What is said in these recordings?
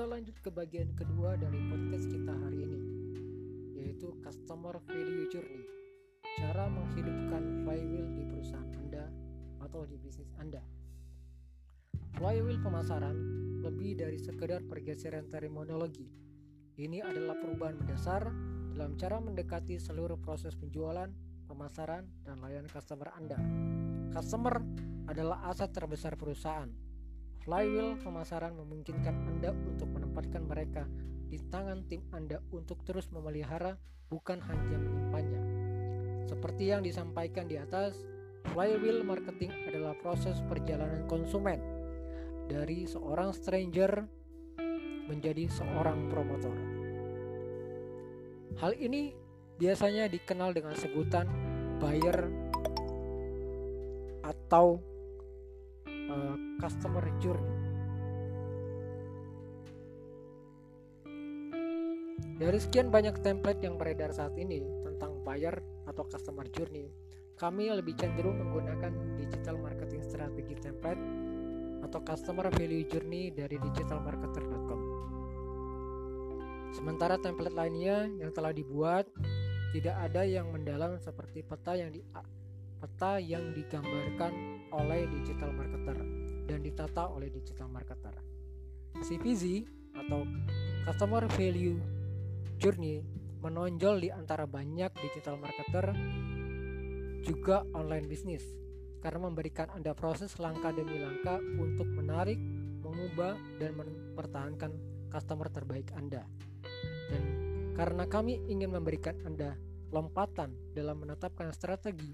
Kita lanjut ke bagian kedua dari podcast kita hari ini, yaitu Customer Value Journey. Cara menghidupkan flywheel di perusahaan Anda atau di bisnis Anda. Flywheel pemasaran lebih dari sekedar pergeseran terminologi. Ini adalah perubahan mendasar dalam cara mendekati seluruh proses penjualan, pemasaran, dan layanan customer Anda. Customer adalah aset terbesar perusahaan Flywheel pemasaran memungkinkan Anda untuk menempatkan mereka di tangan tim Anda untuk terus memelihara bukan hanya menyimpannya. Seperti yang disampaikan di atas, flywheel marketing adalah proses perjalanan konsumen dari seorang stranger menjadi seorang promotor. Hal ini biasanya dikenal dengan sebutan buyer atau uh, customer journey. Dari sekian banyak template yang beredar saat ini tentang buyer atau customer journey, kami lebih cenderung menggunakan digital marketing strategi template atau customer value journey dari digitalmarketer.com. Sementara template lainnya yang telah dibuat tidak ada yang mendalam seperti peta yang di peta yang digambarkan oleh digital marketer dan ditata oleh digital marketer. CPZ atau Customer Value Journey menonjol di antara banyak digital marketer juga online bisnis karena memberikan Anda proses langkah demi langkah untuk menarik, mengubah, dan mempertahankan customer terbaik Anda. Dan karena kami ingin memberikan Anda lompatan dalam menetapkan strategi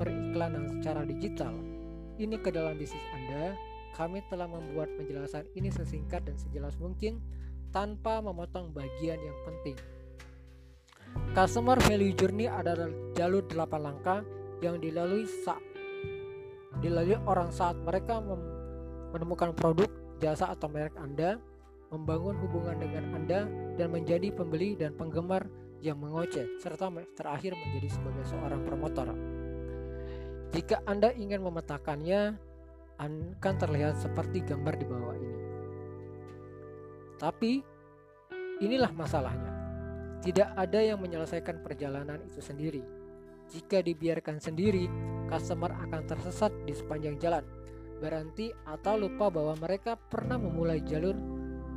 periklanan secara digital ini ke dalam bisnis Anda, kami telah membuat penjelasan ini sesingkat dan sejelas mungkin tanpa memotong bagian yang penting. Customer Value Journey adalah jalur 8 langkah yang dilalui saat dilalui orang saat mereka menemukan produk, jasa atau merek Anda, membangun hubungan dengan Anda dan menjadi pembeli dan penggemar yang mengoceh serta terakhir menjadi sebagai seorang promotor. Jika Anda ingin memetakannya, akan terlihat seperti gambar di bawah ini. Tapi, inilah masalahnya. Tidak ada yang menyelesaikan perjalanan itu sendiri. Jika dibiarkan sendiri, customer akan tersesat di sepanjang jalan, berhenti atau lupa bahwa mereka pernah memulai jalur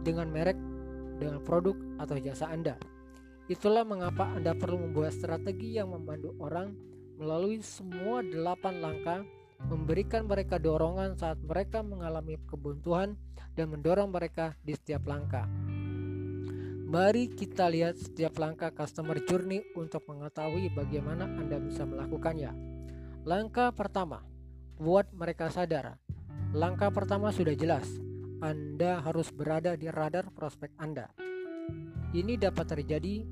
dengan merek, dengan produk atau jasa Anda. Itulah mengapa Anda perlu membuat strategi yang membantu orang melalui semua delapan langkah memberikan mereka dorongan saat mereka mengalami kebuntuan dan mendorong mereka di setiap langkah. Mari kita lihat setiap langkah customer journey untuk mengetahui bagaimana Anda bisa melakukannya. Langkah pertama, buat mereka sadar. Langkah pertama sudah jelas, Anda harus berada di radar prospek Anda. Ini dapat terjadi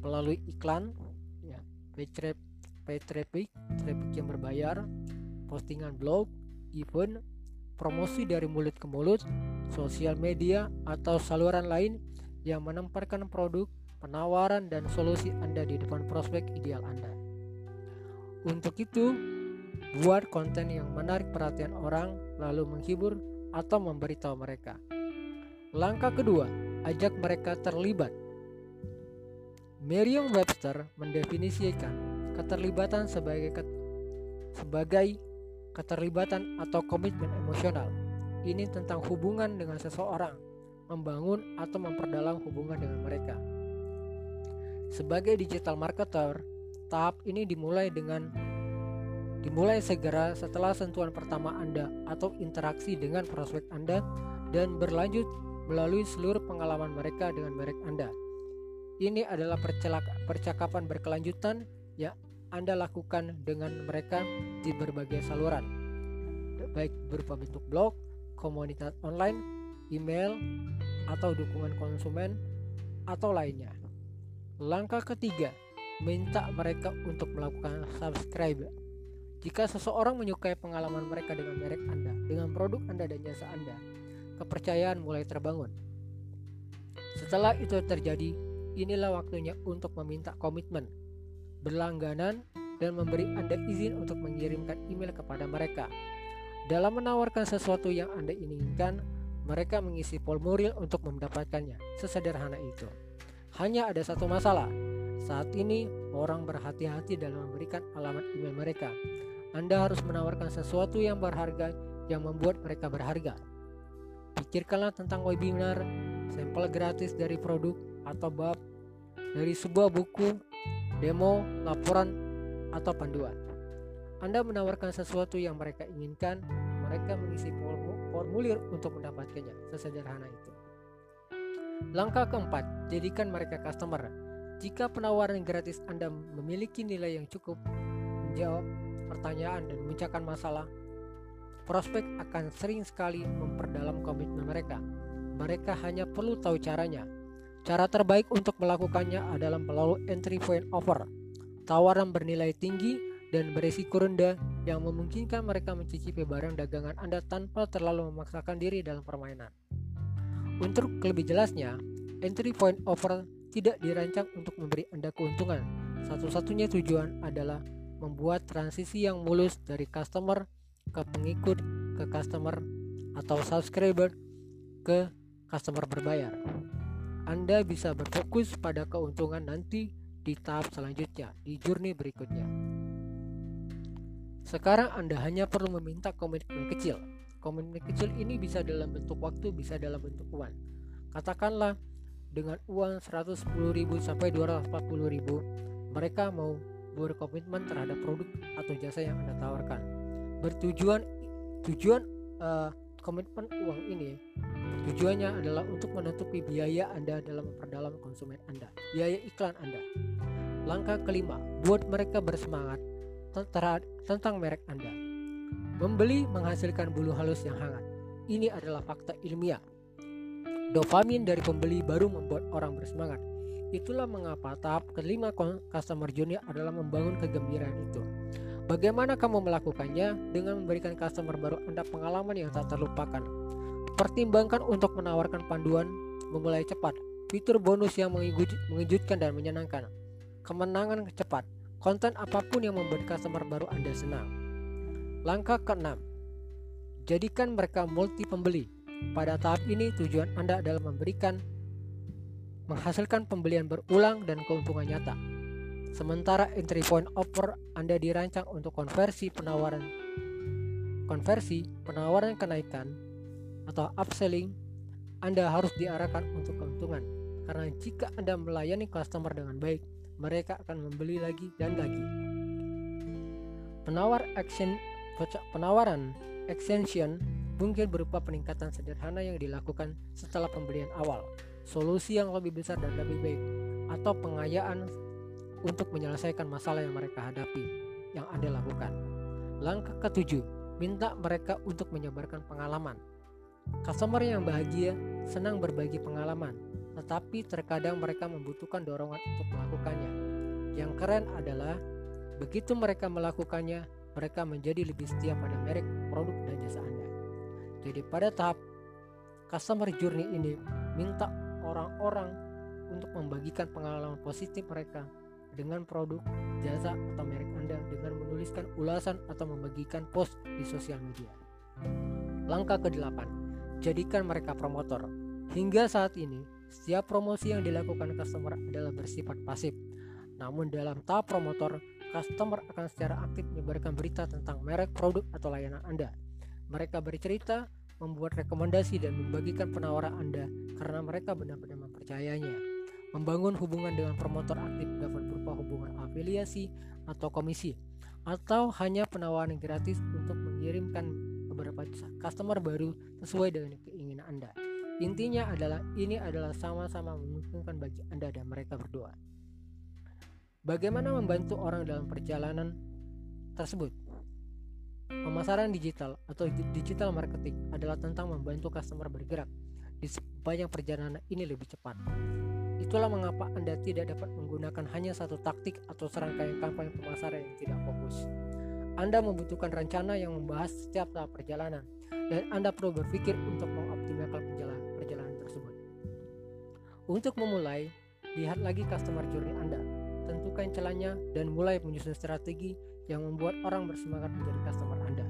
melalui iklan, ya, page paid traffic, traffic yang berbayar, postingan blog, event, promosi dari mulut ke mulut, sosial media, atau saluran lain yang menempatkan produk, penawaran, dan solusi Anda di depan prospek ideal Anda. Untuk itu, buat konten yang menarik perhatian orang, lalu menghibur atau memberitahu mereka. Langkah kedua, ajak mereka terlibat. Merriam-Webster mendefinisikan keterlibatan sebagai ket, sebagai keterlibatan atau komitmen emosional. Ini tentang hubungan dengan seseorang, membangun atau memperdalam hubungan dengan mereka. Sebagai digital marketer, tahap ini dimulai dengan dimulai segera setelah sentuhan pertama Anda atau interaksi dengan prospek Anda dan berlanjut melalui seluruh pengalaman mereka dengan merek Anda. Ini adalah percakapan berkelanjutan ya Anda lakukan dengan mereka di berbagai saluran, baik berupa bentuk blog, komunitas online, email, atau dukungan konsumen, atau lainnya. Langkah ketiga, minta mereka untuk melakukan subscribe. Jika seseorang menyukai pengalaman mereka dengan merek Anda, dengan produk Anda dan jasa Anda, kepercayaan mulai terbangun. Setelah itu terjadi, inilah waktunya untuk meminta komitmen berlangganan, dan memberi Anda izin untuk mengirimkan email kepada mereka. Dalam menawarkan sesuatu yang Anda inginkan, mereka mengisi formulir untuk mendapatkannya. Sesederhana itu. Hanya ada satu masalah. Saat ini orang berhati-hati dalam memberikan alamat email mereka. Anda harus menawarkan sesuatu yang berharga yang membuat mereka berharga. Pikirkanlah tentang webinar, sampel gratis dari produk atau bab, dari sebuah buku, demo, laporan, atau panduan. Anda menawarkan sesuatu yang mereka inginkan, mereka mengisi formulir untuk mendapatkannya. Sesederhana itu. Langkah keempat, jadikan mereka customer. Jika penawaran gratis Anda memiliki nilai yang cukup menjawab pertanyaan dan memecahkan masalah, prospek akan sering sekali memperdalam komitmen mereka. Mereka hanya perlu tahu caranya. Cara terbaik untuk melakukannya adalah melalui entry point offer, tawaran bernilai tinggi dan berisiko rendah yang memungkinkan mereka mencicipi barang dagangan Anda tanpa terlalu memaksakan diri dalam permainan. Untuk lebih jelasnya, entry point offer tidak dirancang untuk memberi Anda keuntungan. Satu-satunya tujuan adalah membuat transisi yang mulus dari customer ke pengikut ke customer atau subscriber ke customer berbayar. Anda bisa berfokus pada keuntungan nanti di tahap selanjutnya, di journey berikutnya. Sekarang Anda hanya perlu meminta komitmen kecil. Komitmen kecil ini bisa dalam bentuk waktu, bisa dalam bentuk uang. Katakanlah dengan uang 110.000 sampai 240.000, mereka mau berkomitmen terhadap produk atau jasa yang Anda tawarkan. Bertujuan tujuan uh, komitmen uang ini tujuannya adalah untuk menutupi biaya Anda dalam memperdalam konsumen Anda, biaya iklan Anda. Langkah kelima, buat mereka bersemangat tentang merek Anda. Membeli menghasilkan bulu halus yang hangat. Ini adalah fakta ilmiah. Dopamin dari pembeli baru membuat orang bersemangat Itulah mengapa tahap kelima customer journey adalah membangun kegembiraan itu. Bagaimana kamu melakukannya dengan memberikan customer baru Anda pengalaman yang tak terlupakan. Pertimbangkan untuk menawarkan panduan memulai cepat, fitur bonus yang mengejutkan dan menyenangkan, kemenangan cepat, konten apa pun yang membuat customer baru Anda senang. Langkah keenam, jadikan mereka multi pembeli. Pada tahap ini tujuan Anda adalah memberikan menghasilkan pembelian berulang dan keuntungan nyata. Sementara entry point offer Anda dirancang untuk konversi penawaran konversi penawaran kenaikan atau upselling Anda harus diarahkan untuk keuntungan. Karena jika Anda melayani customer dengan baik, mereka akan membeli lagi dan lagi. Penawar action penawaran extension mungkin berupa peningkatan sederhana yang dilakukan setelah pembelian awal solusi yang lebih besar dan lebih baik, atau pengayaan untuk menyelesaikan masalah yang mereka hadapi yang Anda lakukan. Langkah ketujuh, minta mereka untuk menyebarkan pengalaman. Customer yang bahagia senang berbagi pengalaman, tetapi terkadang mereka membutuhkan dorongan untuk melakukannya. Yang keren adalah begitu mereka melakukannya, mereka menjadi lebih setia pada merek, produk, dan jasa Anda. Jadi pada tahap customer journey ini, minta orang-orang untuk membagikan pengalaman positif mereka dengan produk, jasa, atau merek Anda dengan menuliskan ulasan atau membagikan post di sosial media. Langkah ke-8, jadikan mereka promotor. Hingga saat ini, setiap promosi yang dilakukan customer adalah bersifat pasif. Namun dalam tahap promotor, customer akan secara aktif menyebarkan berita tentang merek, produk, atau layanan Anda. Mereka bercerita membuat rekomendasi dan membagikan penawaran Anda karena mereka benar-benar mempercayainya. Membangun hubungan dengan promotor aktif dapat berupa hubungan afiliasi atau komisi, atau hanya penawaran gratis untuk mengirimkan beberapa customer baru sesuai dengan keinginan Anda. Intinya adalah ini adalah sama-sama menguntungkan bagi Anda dan mereka berdua. Bagaimana membantu orang dalam perjalanan tersebut? Pemasaran digital atau digital marketing adalah tentang membantu customer bergerak di sepanjang perjalanan ini lebih cepat. Itulah mengapa Anda tidak dapat menggunakan hanya satu taktik atau serangkaian kampanye pemasaran yang tidak fokus. Anda membutuhkan rencana yang membahas setiap tahap perjalanan, dan Anda perlu berpikir untuk mengoptimalkan perjalanan, perjalanan tersebut. Untuk memulai, lihat lagi customer journey Anda, tentukan celahnya, dan mulai menyusun strategi yang membuat orang bersemangat menjadi customer Anda.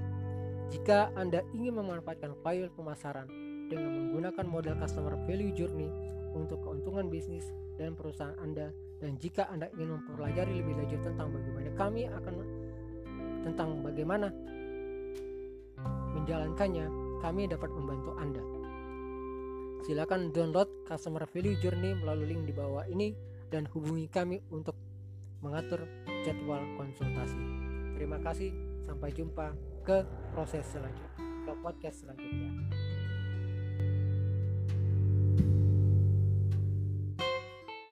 Jika Anda ingin memanfaatkan file pemasaran dengan menggunakan model customer value journey untuk keuntungan bisnis dan perusahaan Anda dan jika Anda ingin mempelajari lebih lanjut tentang bagaimana kami akan tentang bagaimana menjalankannya, kami dapat membantu Anda. Silakan download Customer Value Journey melalui link di bawah ini dan hubungi kami untuk mengatur jadwal konsultasi. Terima kasih, sampai jumpa ke proses selanjutnya, ke podcast selanjutnya.